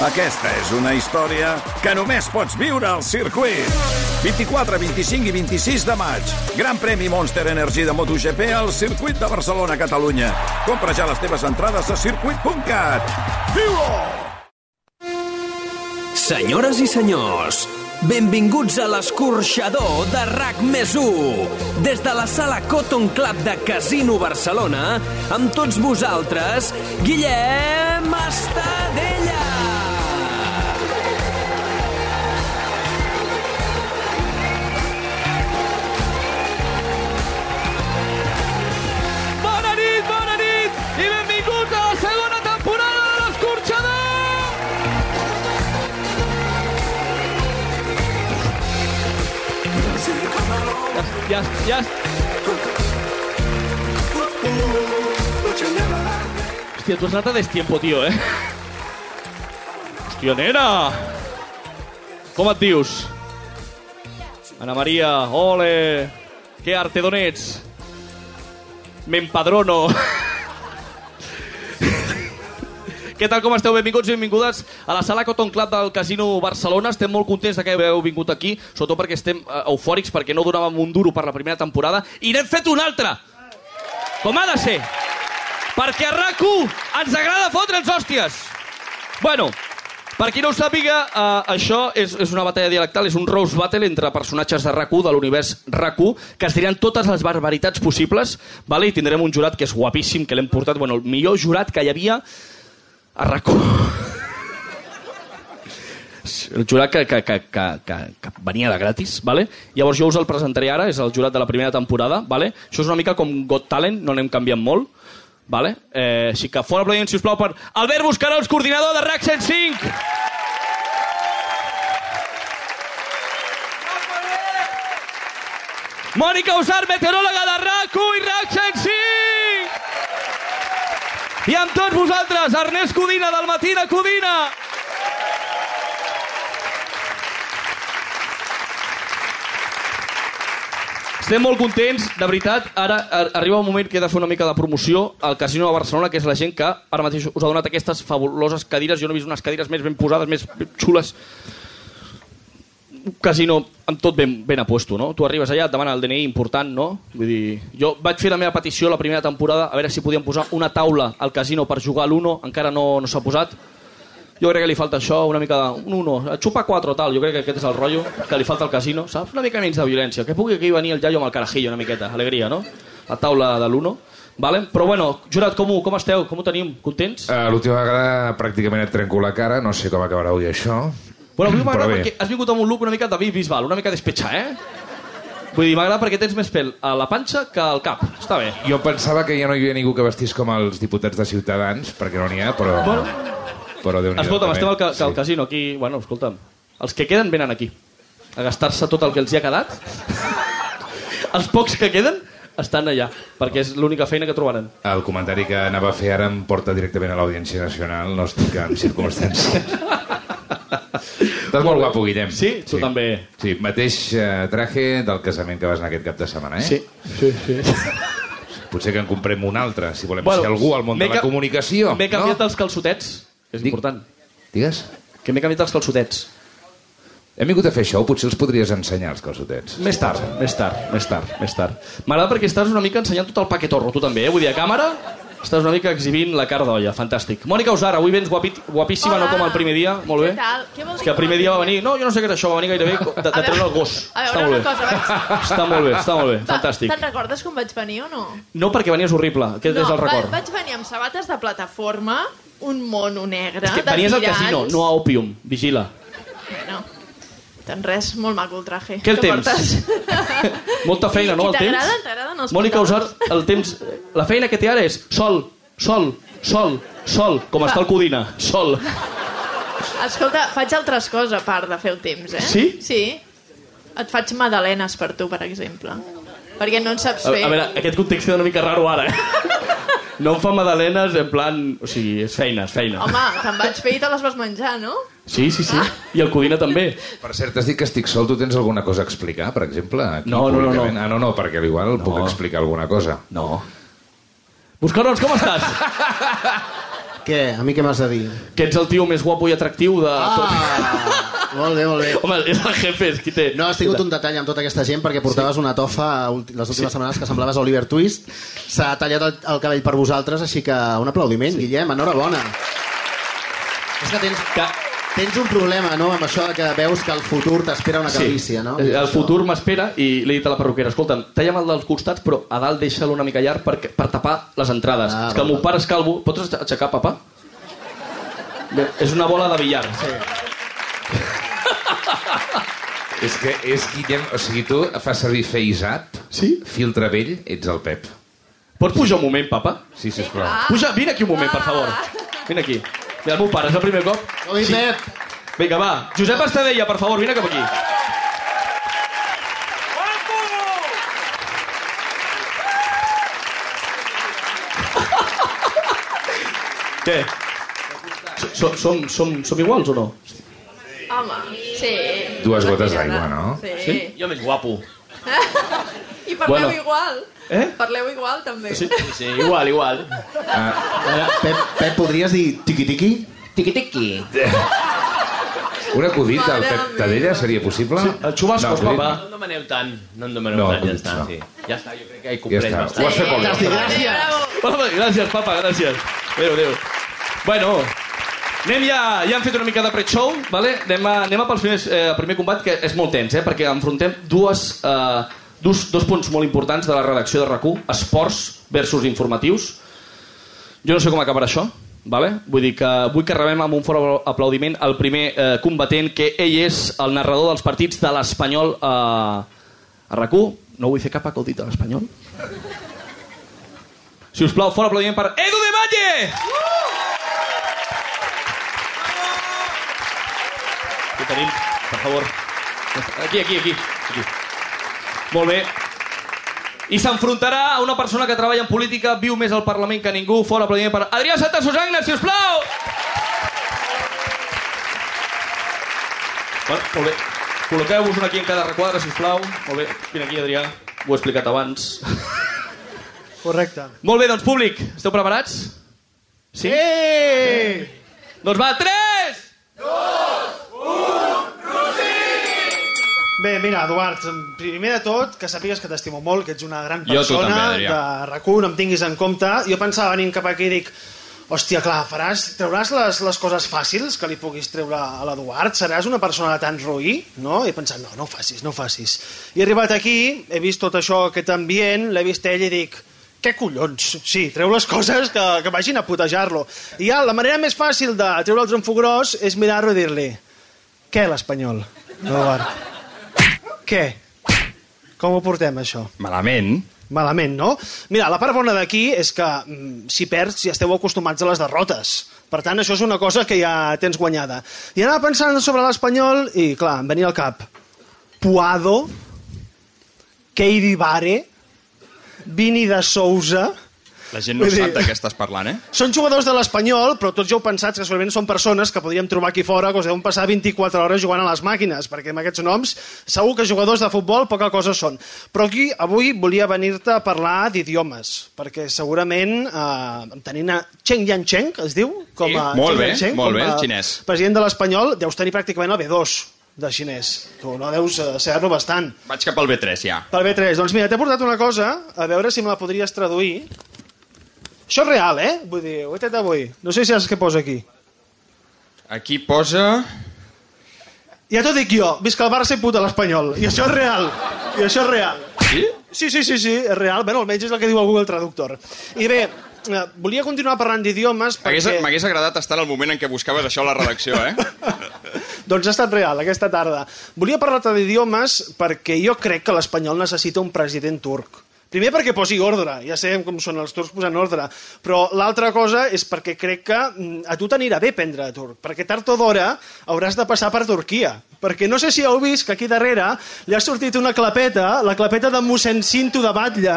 Aquesta és una història que només pots viure al circuit. 24, 25 i 26 de maig. Gran premi Monster Energy de MotoGP al circuit de Barcelona, Catalunya. Compra ja les teves entrades a circuit.cat. Viu-ho! Senyores i senyors, benvinguts a l'escorxador de RAC més 1. Des de la sala Cotton Club de Casino Barcelona, amb tots vosaltres, Guillem Estadella. Ja, ja, ja... Hòstia, tu has anat a destiempo, tio, eh? Hòstia, nena! Com et dius? Ana Maria, ole! Que arte d'on ets? M'empadrono. Què tal, com esteu? Benvinguts i benvingudes a la sala Cotton Club del Casino Barcelona. Estem molt contents que heu vingut aquí, sobretot perquè estem eh, eufòrics, perquè no donàvem un duro per la primera temporada i n'hem fet una altra! Com ha de ser! Perquè a rac ens agrada fotre'ns hòsties! Bueno, per qui no ho sàpiga, eh, això és, és una batalla dialectal, és un Rose Battle entre personatges de rac de l'univers rac que es diran totes les barbaritats possibles, vale? i tindrem un jurat que és guapíssim, que l'hem portat, bueno, el millor jurat que hi havia a rac el jurat que, que, que, que, que, que venia de gratis, vale? llavors jo us el presentaré ara, és el jurat de la primera temporada, vale? això és una mica com Got Talent, no n'hem canviat molt, vale? eh, així que fora aplaudiment, sisplau, per Albert Buscarols, coordinador de RAC 105! Mònica Usar, meteoròloga de RAC1 i RAC 105! I amb tots vosaltres, Ernest Codina, del Matina Codina! Estem molt contents, de veritat. Ara ar- arriba un moment que he de fer una mica de promoció al Casino de Barcelona, que és la gent que ara mateix us ha donat aquestes fabuloses cadires. Jo no he vist unes cadires més ben posades, més xules. Casino amb tot ben, ben apuesto, no? Tu arribes allà, et demana el DNI important, no? Vull dir, jo vaig fer la meva petició la primera temporada, a veure si podíem posar una taula al casino per jugar a l'Uno, encara no, no s'ha posat. Jo crec que li falta això, una mica de... Un uno, xupa quatre tal, jo crec que aquest és el rotllo que li falta al casino, saps? Una mica menys de violència, que pugui aquí venir el iaio amb el carajillo una miqueta, alegria, no? La taula de l'uno. Vale? Però bueno, jurat, com ho, com esteu? Com ho tenim? Contents? Uh, L'última vegada pràcticament et trenco la cara, no sé com acabarà avui això. Bueno, a mi m'agrada perquè has vingut amb un look una mica David Bisbal, una mica despetxar, eh? Vull dir, m'agrada perquè tens més pèl a la panxa que al cap. Està bé. Jo pensava que ja no hi havia ningú que vestís com els diputats de Ciutadans, perquè no n'hi ha, però... Bueno. Però déu nhi Escolta'm, estem al, ca al casino aquí. Bueno, escolta'm. Els que queden venen aquí. A gastar-se tot el que els hi ha quedat. els pocs que queden estan allà, perquè és l'única feina que trobaran. El comentari que anava a fer ara em porta directament a l'Audiència Nacional, no estic en circumstàncies. Estàs molt guapo, Guillem. Sí? Tu també. Sí, mateix eh, traje del casament que vas anar aquest cap de setmana, eh? Sí, sí, sí. Potser que en comprem un altre, si volem Bueno, ser algú al món m'he de la ca- comunicació. M'he canviat no? els calçotets, que és Dic- important. Digues? Que m'he canviat els calçotets. Hem vingut a fer això, potser els podries ensenyar, els calçotets. Més tard, més tard, més tard, més tard. M'agrada perquè estàs una mica ensenyant tot el paquetorro, tu també, eh? Vull dir, a càmera estàs una mica exhibint la cara d'olla, fantàstic. Mònica Usar, avui vens guapi, guapíssima, Hola. no com el primer dia, molt bé. Què tal? Què vol És dir que el primer dia va venir... No, jo no sé què era això, va venir gairebé de, de treure el gos. a veure, està molt una bé. cosa, vaig- Està molt bé, està molt bé, Va, fantàstic. Te'n recordes com vaig venir o no? No, perquè venies horrible, aquest no, és el record. Va, vaig venir amb sabates de plataforma, un mono negre, És que de venies al casino, no a Opium, vigila. Bueno, tant res, molt maco el traje. Què el que temps? portes. Molta feina, no, I el temps? t'agraden, t'agraden els Mònica Usar, el temps... La feina que té ara és sol, sol, sol, sol, com està el Codina, sol. Escolta, faig altres coses a part de fer el temps, eh? Sí? Sí. Et faig madalenes per tu, per exemple. Perquè no en saps A, fer. a veure, aquest context és una mica raro ara, eh? No em fa madalenes en plan... O sigui, és feina, és feina. Home, te'n vaig fer i te les vas menjar, no? Sí, sí, sí. I el Codina també. Per cert, has dit que estic sol, tu tens alguna cosa a explicar, per exemple? Aquí, No, no, no, no. Ah, no, no, perquè igual puc No. explicar alguna cosa. No. Buscarons, com estàs? Què? A mi què m'has de dir? Que ets el tio més guapo i atractiu de tot. Molt bé, molt bé. Home, és el jefe, és qui té... No, has tingut un detall amb tota aquesta gent perquè portaves una tofa les últimes setmanes que semblaves Oliver Twist. S'ha tallat el, el cabell per vosaltres, així que un aplaudiment, Guillem, enhorabona. És que tens, Que... tens un problema, no?, amb això que veus que el futur t'espera una calvícia, no? El futur m'espera i li he dit a la perruquera, escolta'm, talla'm el dels costats, però a dalt deixa-lo una mica llarg per, per tapar les entrades. Ah, és que el meu pare és calvo. Pots aixecar, papa? Bé, és una bola de billar. Sí. És que és Guillem... O sigui, tu fas servir FaceApp, Sí? filtre vell, ets el Pep. Pots pujar un moment, papa? Sí, sisplau. Puja, vine aquí un moment, per favor. Vine aquí. Mira, el meu pare, és el primer cop. Oi, Pep! Vinga, va. Josep Estadella, per favor, vine cap aquí. Què? Som, som, som, som iguals o no? Home, sí. Dues gotes d'aigua, no? Sí. Sí? Jo més guapo. I parleu Bueno. igual. Eh? Parleu igual, també. Sí? Sí, igual, igual. Ara, Pep, Pep, podries dir tiqui-tiqui? Tiqui-tiqui. Un acudit al Pep. Tadella seria possible? Sí, el xubascos, acudit- papa. No em demaneu tant. No em demaneu No, tant, ja no. està. Sí. Ja està, jo crec que he Ja comprès està. bastant. Ho has fet molt bé. Gràcies. Gràcies, papa, gràcies. Adéu, adéu. Bueno, anem ja, ja hem fet una mica de pre-show, vale? anem, a, anem a pels primers, eh, primer combat, que és molt tens, eh? perquè enfrontem dues, eh, dos, dos punts molt importants de la redacció de RAC1, esports versus informatius. Jo no sé com acabarà això, vale? vull dir que vull que rebem amb un fort aplaudiment el primer eh, combatent, que ell és el narrador dels partits de l'Espanyol eh, a RAC1. No vull fer cap acudit a l'Espanyol. Si us plau, fort aplaudiment per Edu de Valle! Aquí tenim, per favor. Aquí, aquí, aquí. aquí. Molt bé. I s'enfrontarà a una persona que treballa en política, viu més al Parlament que ningú. Fort aplaudiment per Adrià Santa Susagna, si us plau! Bueno, molt bé. Col·loqueu-vos un aquí en cada requadre, si us plau. Molt bé. Vine aquí, Adrià. Ho he explicat abans. Correcte. Molt bé, doncs, públic, esteu preparats? Sí? Eh! Doncs va, 3! Bé, mira, Eduard, primer de tot, que sàpigues que t'estimo molt, que ets una gran Jo persona també, de RAC1, no em tinguis en compte. Jo pensava venint cap aquí i dic, hòstia, clar, faràs, trauràs les, les coses fàcils que li puguis treure a l'Eduard? Seràs una persona de tant roí? No? I he pensat, no, no ho facis, no ho facis. I he arribat aquí, he vist tot això, aquest ambient, l'he vist ell i dic, què collons? Sí, treu les coses que, que vagin a putejar-lo. I ja, la manera més fàcil de treure el tromfo gros és mirar-lo i dir-li, què, l'Espanyol? Eduard. Què? Com ho portem, això? Malament. Malament, no? Mira, la part bona d'aquí és que mm, si perds ja esteu acostumats a les derrotes. Per tant, això és una cosa que ja tens guanyada. I anava pensant sobre l'Espanyol i, clar, em venia al cap Puado, Keidi Vare, Vini de Souza... La gent no Vull dir- sap de què estàs parlant, eh? Són jugadors de l'Espanyol, però tots ja heu pensat que segurament són persones que podríem trobar aquí fora que us deuen passar 24 hores jugant a les màquines, perquè amb aquests noms segur que jugadors de futbol poca cosa són. Però aquí avui volia venir-te a parlar d'idiomes, perquè segurament eh, tenint a Cheng Yancheng, es diu? Com a Sí, molt Cheng bé, Yancheng, molt bé, el xinès. President de l'Espanyol, deus tenir pràcticament el B2 de xinès. Tu no deus eh, saber-lo bastant. Vaig cap al B3, ja. Pel B3. Doncs mira, t'he portat una cosa, a veure si me la podries traduir. Això és real, eh? Vull dir, ho he tret avui. No sé si saps què posa aquí. Aquí posa... Ja t'ho dic jo, visca el Barça i puta l'Espanyol. I això és real. I això és real. Sí? Sí, sí, sí, sí, és real. Bueno, almenys és el que diu el Google Traductor. I bé, eh, volia continuar parlant d'idiomes perquè... m'hagués agradat estar en el moment en què buscaves això a la redacció, eh? doncs ha estat real, aquesta tarda. Volia parlar-te d'idiomes perquè jo crec que l'Espanyol necessita un president turc. Primer perquè posi ordre, ja sabem com són els turcs posant ordre, però l'altra cosa és perquè crec que mm, a tu t'anirà bé aprendre turc, perquè tard o d'hora hauràs de passar per Turquia. Perquè no sé si heu vist que aquí darrere li ha sortit una clapeta, la clapeta de mossèn Cinto de Batlle,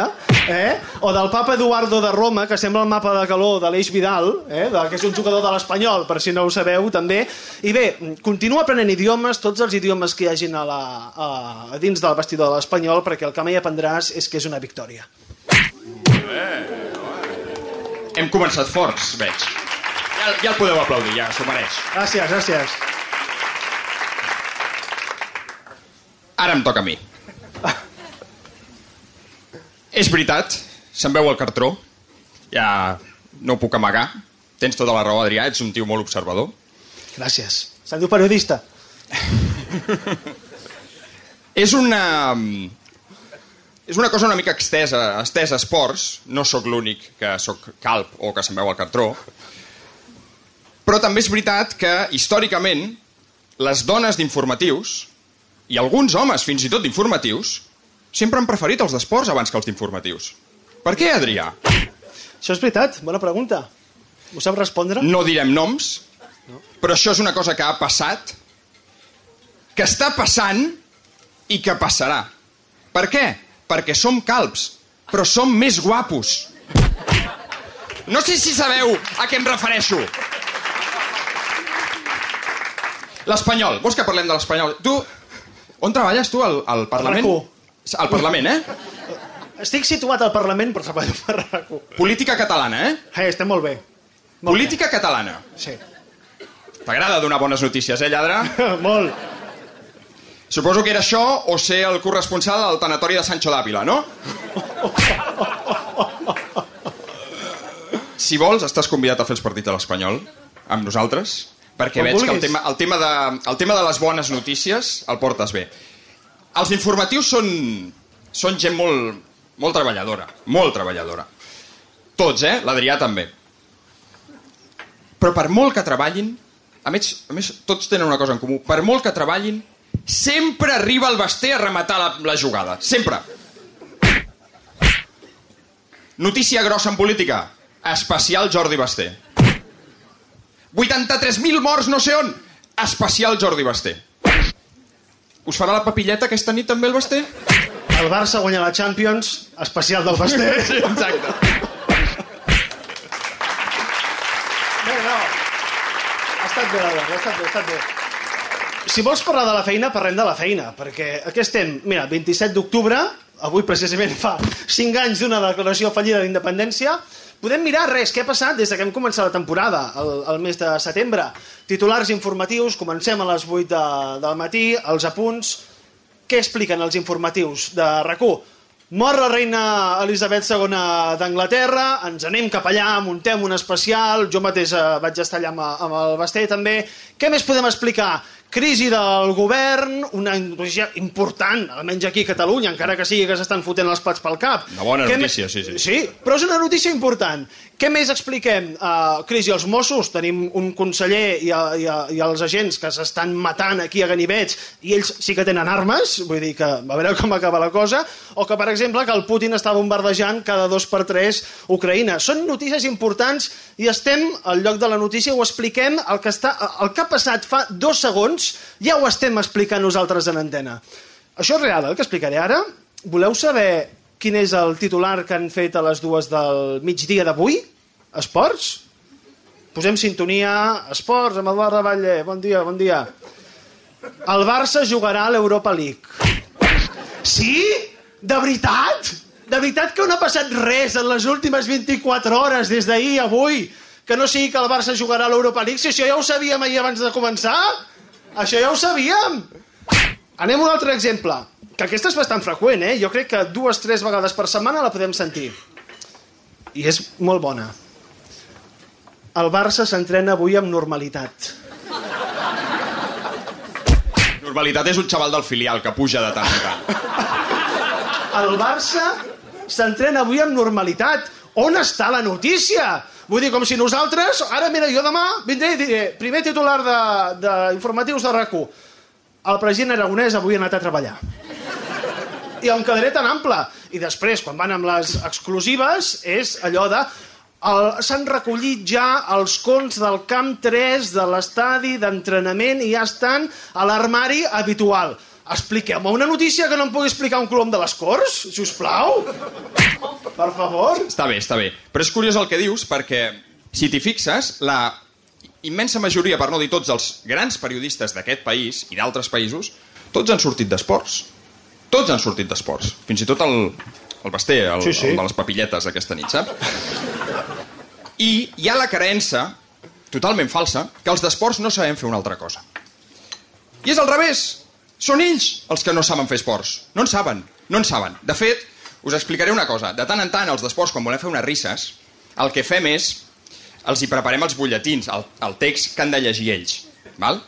eh? o del papa Eduardo de Roma, que sembla el mapa de calor de l'Eix Vidal, eh? de, que és un jugador de l'Espanyol, per si no ho sabeu també. I bé, continua aprenent idiomes, tots els idiomes que hi hagin a, la, a, a dins del vestidor de l'Espanyol, perquè el que mai aprendràs és que és una victòria. Hem començat forts, veig. Ja, ja el podeu aplaudir, ja s'ho mereix. Gràcies, gràcies. Ara em toca a mi. És veritat, se'n veu el cartró. Ja no ho puc amagar. Tens tota la raó, Adrià, ets un tio molt observador. Gràcies. Se'n diu periodista. És una... És una cosa una mica extesa, estesa a esports. No sóc l'únic que sóc calp o que se'n veu el cartró. Però també és veritat que, històricament, les dones d'informatius, i alguns homes fins i tot d'informatius, sempre han preferit els d'esports abans que els d'informatius. Per què, Adrià? Això és veritat, bona pregunta. Ho sap respondre? No direm noms, però això és una cosa que ha passat, que està passant i que passarà. Per què? Perquè som calbs, però som més guapos. No sé si sabeu a què em refereixo. L'Espanyol. Vols que parlem de l'Espanyol? Tu, on treballes tu, al, al Parlament? RAC1. Al Parlament, eh? Estic situat al Parlament, però treballo per RAC1. Política catalana, eh? Eh, estem molt bé. Política catalana. Sí. T'agrada donar bones notícies, eh, lladre? molt. Suposo que era això o ser el corresponsal al tanatori de Sancho d'Àvila, no? Si vols, estàs convidat a fer els partits de l'Espanyol amb nosaltres, perquè Com veig que el vulguis. tema, el, tema de, el tema de les bones notícies el portes bé. Els informatius són, són gent molt, molt treballadora, molt treballadora. Tots, eh? L'Adrià també. Però per molt que treballin, a més, a més, tots tenen una cosa en comú, per molt que treballin, sempre arriba el Basté a rematar la, la jugada. Sempre. Notícia grossa en política. Especial Jordi Basté. 83.000 morts no sé on. Especial Jordi Basté. Us farà la papilleta aquesta nit també el Basté? El Barça guanya la Champions, especial del Basté. Sí, exacte. Bé, no. Ha estat bé, ha estat bé, ha estat bé. Si vols parlar de la feina, parlem de la feina, perquè aquí estem, mira, 27 d'octubre, avui precisament fa 5 anys d'una declaració fallida d'independència, podem mirar res, què ha passat des de que hem començat la temporada, el, el mes de setembre. Titulars informatius, comencem a les 8 de, del matí, els apunts... Què expliquen els informatius de RAC1? Mor la reina Elisabet II d'Anglaterra, ens anem cap allà, muntem un especial, jo mateix eh, vaig estar allà amb, amb el Basté també. Què més podem explicar? Crisi del govern, una notícia important, almenys aquí a Catalunya, encara que sigui que s'estan fotent els plats pel cap. Una bona Què notícia, sí, sí. Sí, però és una notícia important. Què més expliquem? Uh, crisi als Mossos, tenim un conseller i, a, i, a, i els agents que s'estan matant aquí a ganivets i ells sí que tenen armes, vull dir que a veure com acaba la cosa, o que, per exemple, que el Putin està bombardejant cada dos per tres Ucraïna. Són notícies importants i estem al lloc de la notícia, ho expliquem, el que, està, el que ha passat fa dos segons, ja ho estem explicant nosaltres en antena. Això és real, el que explicaré ara. Voleu saber quin és el titular que han fet a les dues del migdia d'avui? Esports? Posem sintonia. Esports, amb Eduard Batlle. Bon dia, bon dia. El Barça jugarà a l'Europa League. Sí? De veritat? De veritat que no ha passat res en les últimes 24 hores, des d'ahir a avui, que no sigui que el Barça jugarà a l'Europa League? Si això ja ho sabíem ahir abans de començar. Això ja ho sabíem. Anem a un altre exemple, que aquesta és bastant freqüent, eh? Jo crec que dues, tres vegades per setmana la podem sentir. I és molt bona. El Barça s'entrena avui amb normalitat. Normalitat és un xaval del filial que puja de tant en tant. El Barça s'entrena avui amb normalitat. On està la notícia? Vull dir, com si nosaltres... Ara, mira, jo demà vindré i diré primer titular d'informatius de, de RAC1. El president Aragonès avui ha anat a treballar. I em quedaré tan ample. I després, quan van amb les exclusives, és allò de... S'han recollit ja els cons del camp 3 de l'estadi d'entrenament i ja estan a l'armari habitual. Expliqueu-me una notícia que no em pugui explicar un colom de les Corts, si us plau. Per favor. Està bé, està bé. Però és curiós el que dius perquè, si t'hi fixes, la immensa majoria, per no dir tots els grans periodistes d'aquest país i d'altres països, tots han sortit d'esports. Tots han sortit d'esports. Fins i tot el, el Basté, el, Sí, sí. el de les papilletes aquesta nit, saps? I hi ha la creença totalment falsa, que els d'esports no sabem fer una altra cosa. I és al revés. Són ells els que no saben fer esports. No en saben, no en saben. De fet, us explicaré una cosa. De tant en tant, els d'esports, quan volem fer unes risses, el que fem és... Els hi preparem els butlletins, el, el text que han de llegir ells. Val?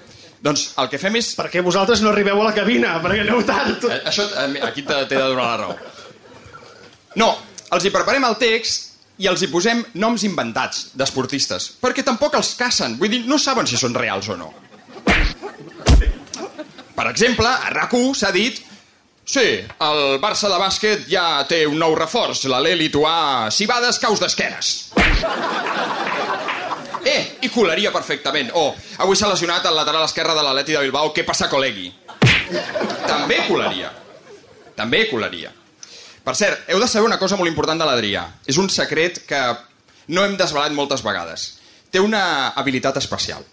Doncs el que fem és... Perquè vosaltres no arribeu a la cabina, perquè aneu tard. Eh, Això eh, aquí t'he t'he de donar la raó. No, els hi preparem el text i els hi posem noms inventats d'esportistes, perquè tampoc els cacen, vull dir, no saben si són reals o no. Per exemple, a rac s'ha dit Sí, el Barça de bàsquet ja té un nou reforç, l'Alè lituà Cibades caus d'esquenes. Eh, i colaria perfectament. O, avui s'ha lesionat el lateral esquerre de l'Atleti de Bilbao, què passa, col·legui? També colaria. També colaria. Per cert, heu de saber una cosa molt important de l'Adrià. És un secret que no hem desvelat moltes vegades. Té una habilitat especial.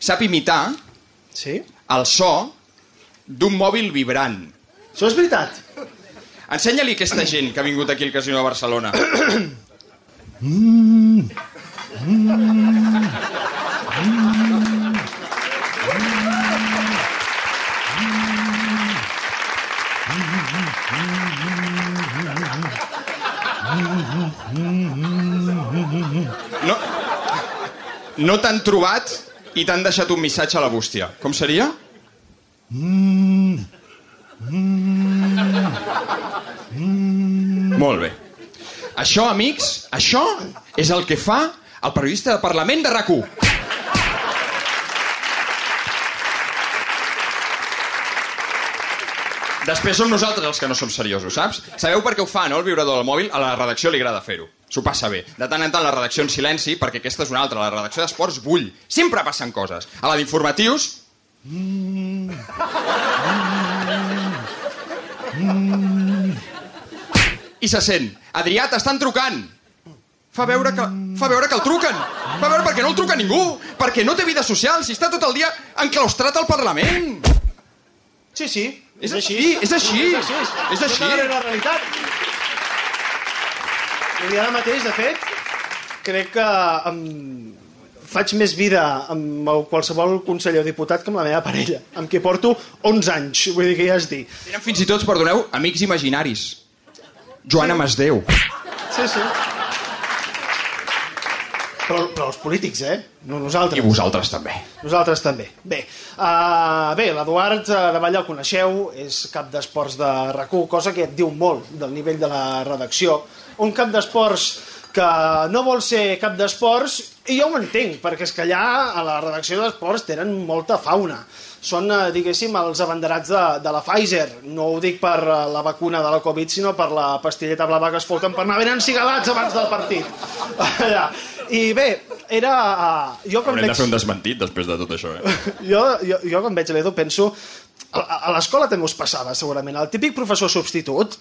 Sap imitar Sí? el so d'un mòbil vibrant. Això és veritat. Ensenya-li aquesta gent que ha vingut aquí al Casino de Barcelona. No, no t'han trobat i t'han deixat un missatge a la bústia. Com seria? Molt bé. Això, amics, això és el que fa el periodista de Parlament de rac Després som nosaltres els que no som seriosos, saps? Sabeu per què ho fa, no, el vibrador del mòbil? A la redacció li agrada fer-ho. S'ho passa bé. De tant en tant la redacció en silenci, perquè aquesta és una altra. La redacció d'esports bull. Sempre passen coses. A la d'informatius... I se sent. Adrià, t'estan trucant. Fa veure, que, fa veure que el truquen. Fa veure perquè no el truca ningú. Perquè no té vida social, si està tot el dia enclaustrat al Parlament. Sí, sí. És així, és així. És així. És així. És la realitat. I ara mateix, de fet, crec que em... faig més vida amb qualsevol conseller o diputat que amb la meva parella, amb qui porto 11 anys, vull dir que ja es dir. Tenen fins i tot, perdoneu, amics imaginaris. Joana Masdeu. Sí, sí. Però, però els polítics, eh? No nosaltres. I vosaltres també. Nosaltres també. Bé, uh, bé l'Eduard uh, de Vall el coneixeu, és cap d'esports de rac cosa que et diu molt del nivell de la redacció. Un cap d'esports que no vol ser cap d'esports, i jo ho entenc, perquè és que allà a la redacció d'esports tenen molta fauna. Són, eh, diguéssim, els abanderats de, de la Pfizer. No ho dic per eh, la vacuna de la Covid, sinó per la pastilleta blava que es foten per anar ben encigalats abans del partit. Allà. I bé, era... Uh, jo quan veig... un desmentit després de tot això, eh? jo, jo, jo quan veig l'Edu penso... A, a l'escola també us passava, segurament. El típic professor substitut,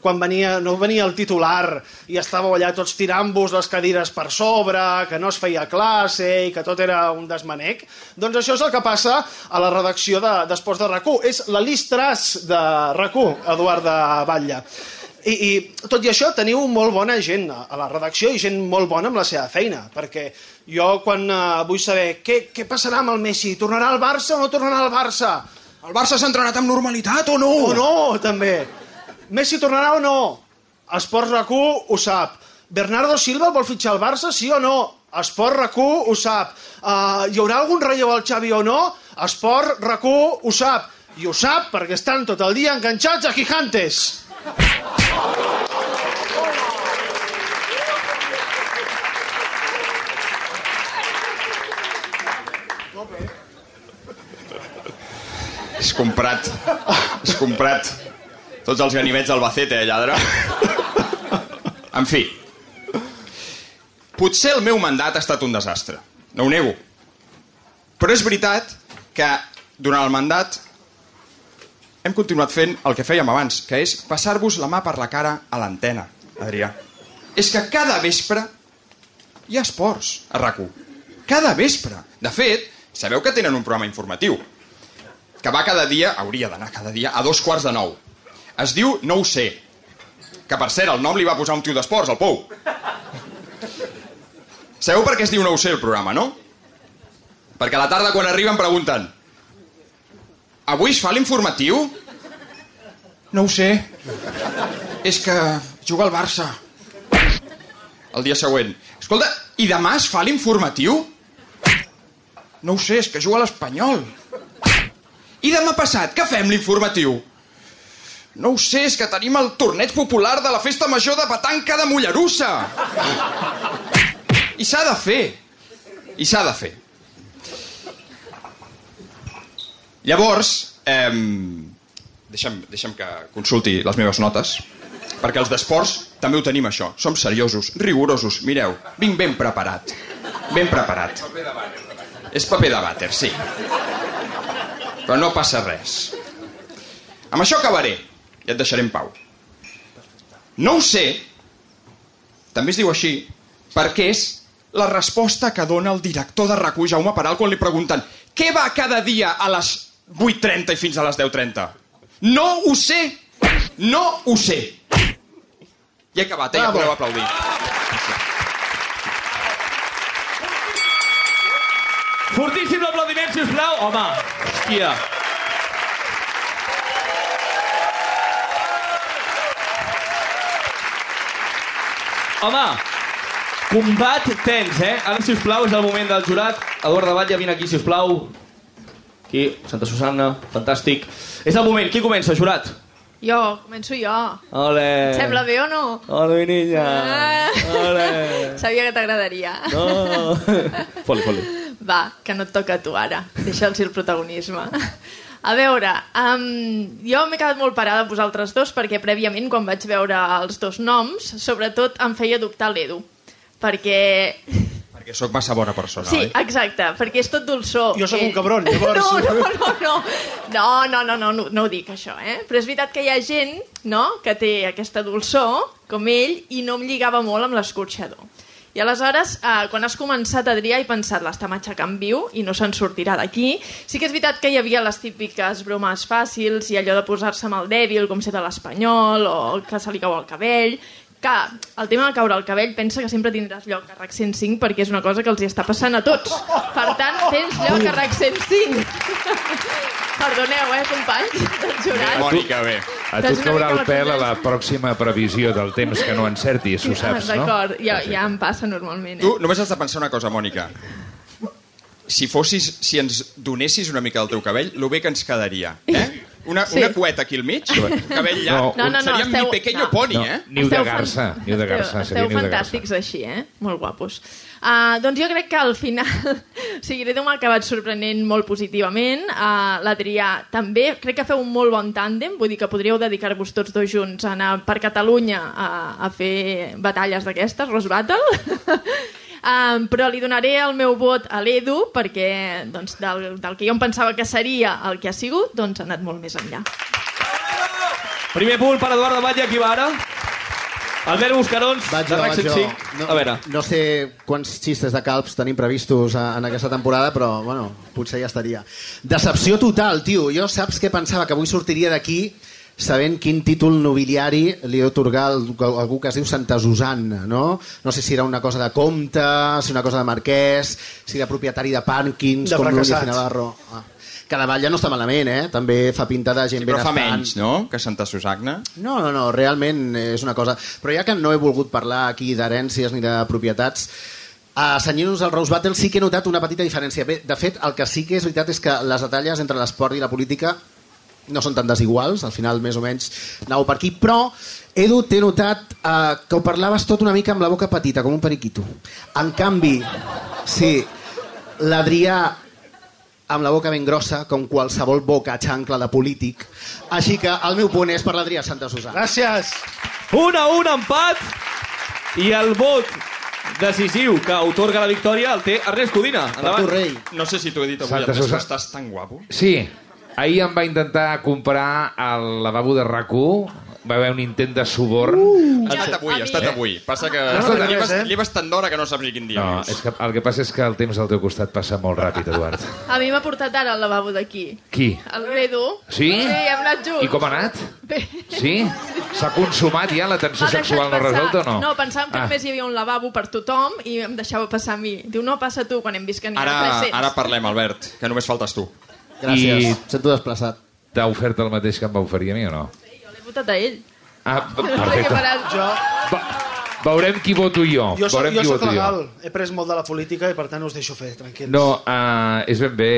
quan venia, no venia el titular i estàveu allà tots tirant-vos les cadires per sobre, que no es feia classe i que tot era un desmanec, doncs això és el que passa a la redacció de- d'Esports de, de RAC1. És la listras de RAC1, Eduard de Batlle. I, I tot i això teniu molt bona gent a la redacció i gent molt bona amb la seva feina, perquè jo quan uh, vull saber què, què passarà amb el Messi, tornarà al Barça o no tornarà al Barça? El Barça s'ha entrenat amb normalitat o no? O no, també. Messi tornarà o no? Esports RAC1 ho sap. Bernardo Silva vol fitxar al Barça, sí o no? Esport RAC1 ho sap. Uh, hi haurà algun relleu al Xavi o no? Esport RAC1 ho sap. I ho sap perquè estan tot el dia enganxats a Gigantes. És comprat. És comprat. Tots els ganivets d'Albacete, eh, lladre. En fi. Potser el meu mandat ha estat un desastre. No ho nego. Però és veritat que durant el mandat hem continuat fent el que fèiem abans, que és passar-vos la mà per la cara a l'antena, Adrià. És que cada vespre hi ha esports a rac Cada vespre. De fet, sabeu que tenen un programa informatiu que va cada dia, hauria d'anar cada dia, a dos quarts de nou. Es diu No ho sé. Que, per cert, el nom li va posar un tio d'esports, el Pou. Sabeu per què es diu no ho sé el programa, no? Perquè a la tarda quan arriben pregunten Avui es fa l'informatiu? No ho sé. És que juga al Barça. El dia següent. Escolta, i demà es fa l'informatiu? No ho sé, és que juga a l'Espanyol. I demà passat, què fem l'informatiu? No ho sé, és que tenim el torneig popular de la festa major de petanca de Mollerussa. I s'ha de fer. I s'ha de fer. Llavors, eh, deixa'm, deixa'm que consulti les meves notes, perquè els d'esports també ho tenim, això. Som seriosos, rigorosos. Mireu, vinc ben preparat. Ben preparat. És paper de vàter, sí. Però no passa res. Amb això acabaré. I et deixaré en pau. No ho sé, també es diu així, perquè és la resposta que dona el director de rac Jaume Peral, quan li pregunten què va cada dia a les 8.30 i fins a les 10.30? No ho sé! No ho sé! I he acabat, eh? Ja podeu aplaudir. Fortíssim l'aplaudiment, sisplau. Home, hòstia. Home, combat tens, eh? Ara, sisplau, és el moment del jurat. Eduard de Batlle, vine aquí, sisplau. Aquí, Santa Susanna, fantàstic. És el moment. Qui comença, jurat? Jo, començo jo. Ole. Et sembla bé o no? Ole, mi niña. Ah. Ole. Sabia que t'agradaria. No. Foli, foli. Va, que no et toca a tu ara. Deixa'ls el protagonisme. A veure, um, jo m'he quedat molt parada amb vosaltres dos perquè prèviament, quan vaig veure els dos noms, sobretot em feia dubtar l'Edu. Perquè... Perquè sóc massa bona persona, Sí, oi? exacte, perquè és tot dolçor. Jo sóc un cabron, llavors. No, no, no, no. No, no, no, no, no, no ho dic, això, eh? Però és veritat que hi ha gent, no?, que té aquesta dolçor, com ell, i no em lligava molt amb l'escorxador. I aleshores, eh, quan has començat, Adrià, he pensat, l'estem aixecant viu i no se'n sortirà d'aquí. Sí que és veritat que hi havia les típiques bromes fàcils i allò de posar-se amb el dèbil, com ser de l'espanyol, o que se li cau el cabell, que el tema de caure el cabell pensa que sempre tindràs lloc a RAC 105 perquè és una cosa que els hi està passant a tots. Per tant, tens lloc a RAC 105. Perdoneu, eh, companys del jurat. Mònica, bé. A tu et caurà el pèl a la pròxima previsió del temps que no encertis, ho saps, no? D'acord, ja, ja em passa normalment. Tu Eh? només has de pensar una cosa, Mònica. Si fossis, si ens donessis una mica del teu cabell, lo bé que ens quedaria, eh? Una, Sí. una cueta aquí al mig, cabell llarg. No, No, no, Seríem esteu- mi pequeño no. pony, No, eh? niu de Esteu garça, fan- niu de esteu- garça, seria Esteu niu de garça. fantàstics així, eh? Molt guapos. Uh, doncs jo crec que al final... o sigui, l'Edu m'ha acabat sorprenent molt positivament. Uh, L'Adrià també. Crec que feu un molt bon tàndem. Vull dir que podríeu dedicar-vos tots dos junts a anar per Catalunya a, a fer batalles d'aquestes, Rose Battle. Um, però li donaré el meu vot a l'Edu perquè doncs, del, del que jo em pensava que seria el que ha sigut, doncs ha anat molt més enllà. Primer punt per Eduard de Batlle, qui va ara? Albert Buscarons, Vaig de jo, RAC vaig jo. 105. No, A veure, no sé quants xistes de calps tenim previstos en aquesta temporada, però, bueno, potser ja estaria. Decepció total, tio. Jo saps què pensava? Que avui sortiria d'aquí sabent quin títol nobiliari li ha otorgar algú que es diu Santa Susanna, no? No sé si era una cosa de comte, si una cosa de marquès, si era propietari de pàrquings, De com Núñez i Navarro. Ah. Que Davall ja no està malament, eh? També fa pinta de gent Sí, però fa benestant. menys, no?, que Santa Susagna. No, no, no, realment és una cosa... Però ja que no he volgut parlar aquí d'herències ni de propietats, a senyors al Rose Battle sí que he notat una petita diferència. Bé, de fet, el que sí que és veritat és que les batalles entre l'esport i la política no són tan desiguals, al final més o menys anau per aquí, però Edu, t'he notat eh, que ho parlaves tot una mica amb la boca petita, com un periquito. En canvi, sí, l'Adrià amb la boca ben grossa, com qualsevol boca xancla de polític. Així que el meu punt és per l'Adrià Santa Susana. Gràcies. un a un empat i el vot decisiu que otorga la victòria el té Ernest Codina. Per tu, Endavant. rei. No sé si t'ho he dit avui, Santa Ernest, però estàs tan guapo. Sí, ahir em va intentar comprar al lavabo de rac va haver un intent de suborn. Ha estat avui, ha estat avui. Passa que no, li res, vas, eh? li vas tan d'hora que no saps ni quin dia No, és. que el que passa és que el temps al teu costat passa molt ràpid, Eduard. A mi m'ha portat ara al lavabo d'aquí. Qui? El Bedu. Sí? Sí, hem anat junts. I com ha anat? Bé. Sí? S'ha consumat ja la tensió sexual no resolta o no? No, pensàvem que Ah. només hi havia un lavabo per tothom i em deixava passar a mi. Diu, no, passa tu, quan hem vist que n'hi ha Ara, 300. ara parlem, Albert, que només faltes tu. Gràcies, I- sento desplaçat. T'ha ofert el mateix que em va oferir a mi o no? Jo l'he votat a ell. Ah, perfecte. Jo, Va, veurem qui voto jo. jo, soc, veurem jo qui soc voto legal, he pres molt de la política i per tant us deixo fer, tranquils. No, uh, és ben bé,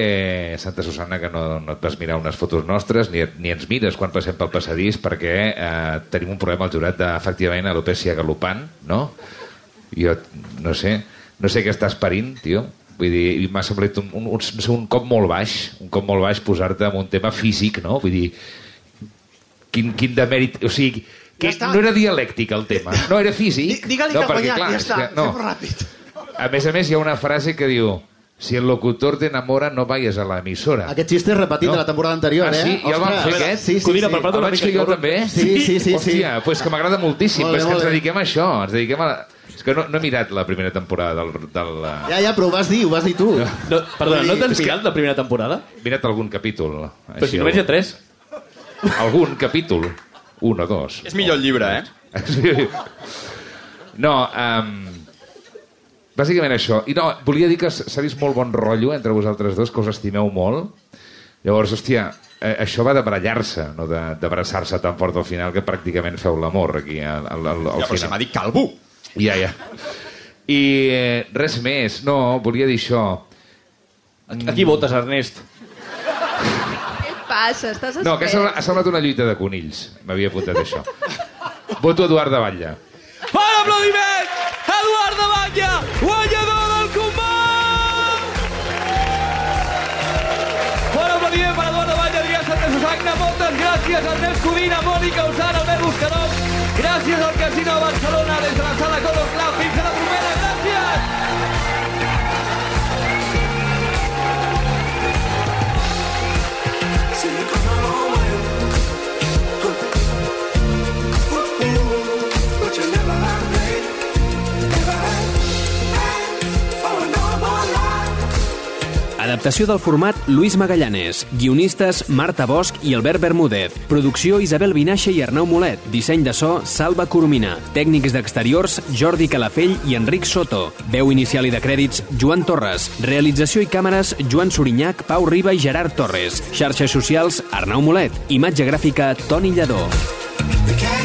Santa Susana, que no, no et vas mirar unes fotos nostres, ni, ni ens mires quan passem pel passadís, perquè uh, tenim un problema al jurat d'efectivament alopecia galopant, no? Jo no sé, no sé què estàs parint, tio. Vull dir, i m'ha semblat un, un, un, un cop molt baix, un cop molt baix posar-te en un tema físic, no? Vull dir, quin, quin demèrit... O sigui, que Ja està. no era dialèctic el tema, no era físic. Di- Digue-li no, que ha perquè, guanyat, clar, ja està, que, no. fem ràpid. A més a més, hi ha una frase que diu si el locutor te enamora, no vayas a la emisora. Aquest xiste és repetit No. de la temporada anterior, Ah, eh? sí? Ja el vam fer, aquest? Sí, sí, Codina, sí. El una vaig mica, fer jo també? Sí, sí, sí, sí. Hòstia, doncs pues que m'agrada moltíssim. Molt bé, és que ens dediquem a això. Ens dediquem a... La... És que no, no he mirat la primera temporada del... del uh... Ja, ja, però ho vas dir, ho vas dir tu. No, perdona, no t'has mirat la primera temporada? He mirat algun capítol. Però si només hi ha tres. Algun capítol. Un o dos. És millor el llibre, eh? No, um, bàsicament això. I no, volia dir que s'ha vist molt bon rotllo entre vosaltres dos, que us estimeu molt. Llavors, hòstia, eh, això va de barallar-se, no de- d'abraçar-se tan fort al final que pràcticament feu l'amor aquí al, al, al, al Ja, però si final. m'ha dit calvo. Ja, ja. I eh, res més. No, volia dir això. A qui votes, Ernest? Què passa? Estàs No, que ha semblat, ha semblat una lluita de conills. M'havia apuntat això. Voto Eduard de Batlle. Fort aplaudiment! Eduard de Batlle, guanyador Moltes gràcies, Ernest Codina, Mònica Usana, Albert Buscaró. Gràcies al Casino de Barcelona, des de la sala Color Club. Fins a la propera. Gràcies! Adaptació del format Luis Magallanes. Guionistes Marta Bosch i Albert Bermúdez. Producció Isabel Vinaixa i Arnau Molet. Disseny de so Salva Coromina. Tècnics d'exteriors Jordi Calafell i Enric Soto. Veu inicial i de crèdits Joan Torres. Realització i càmeres Joan Sorinyac, Pau Riba i Gerard Torres. Xarxes socials Arnau Molet. Imatge gràfica Toni Lledó. The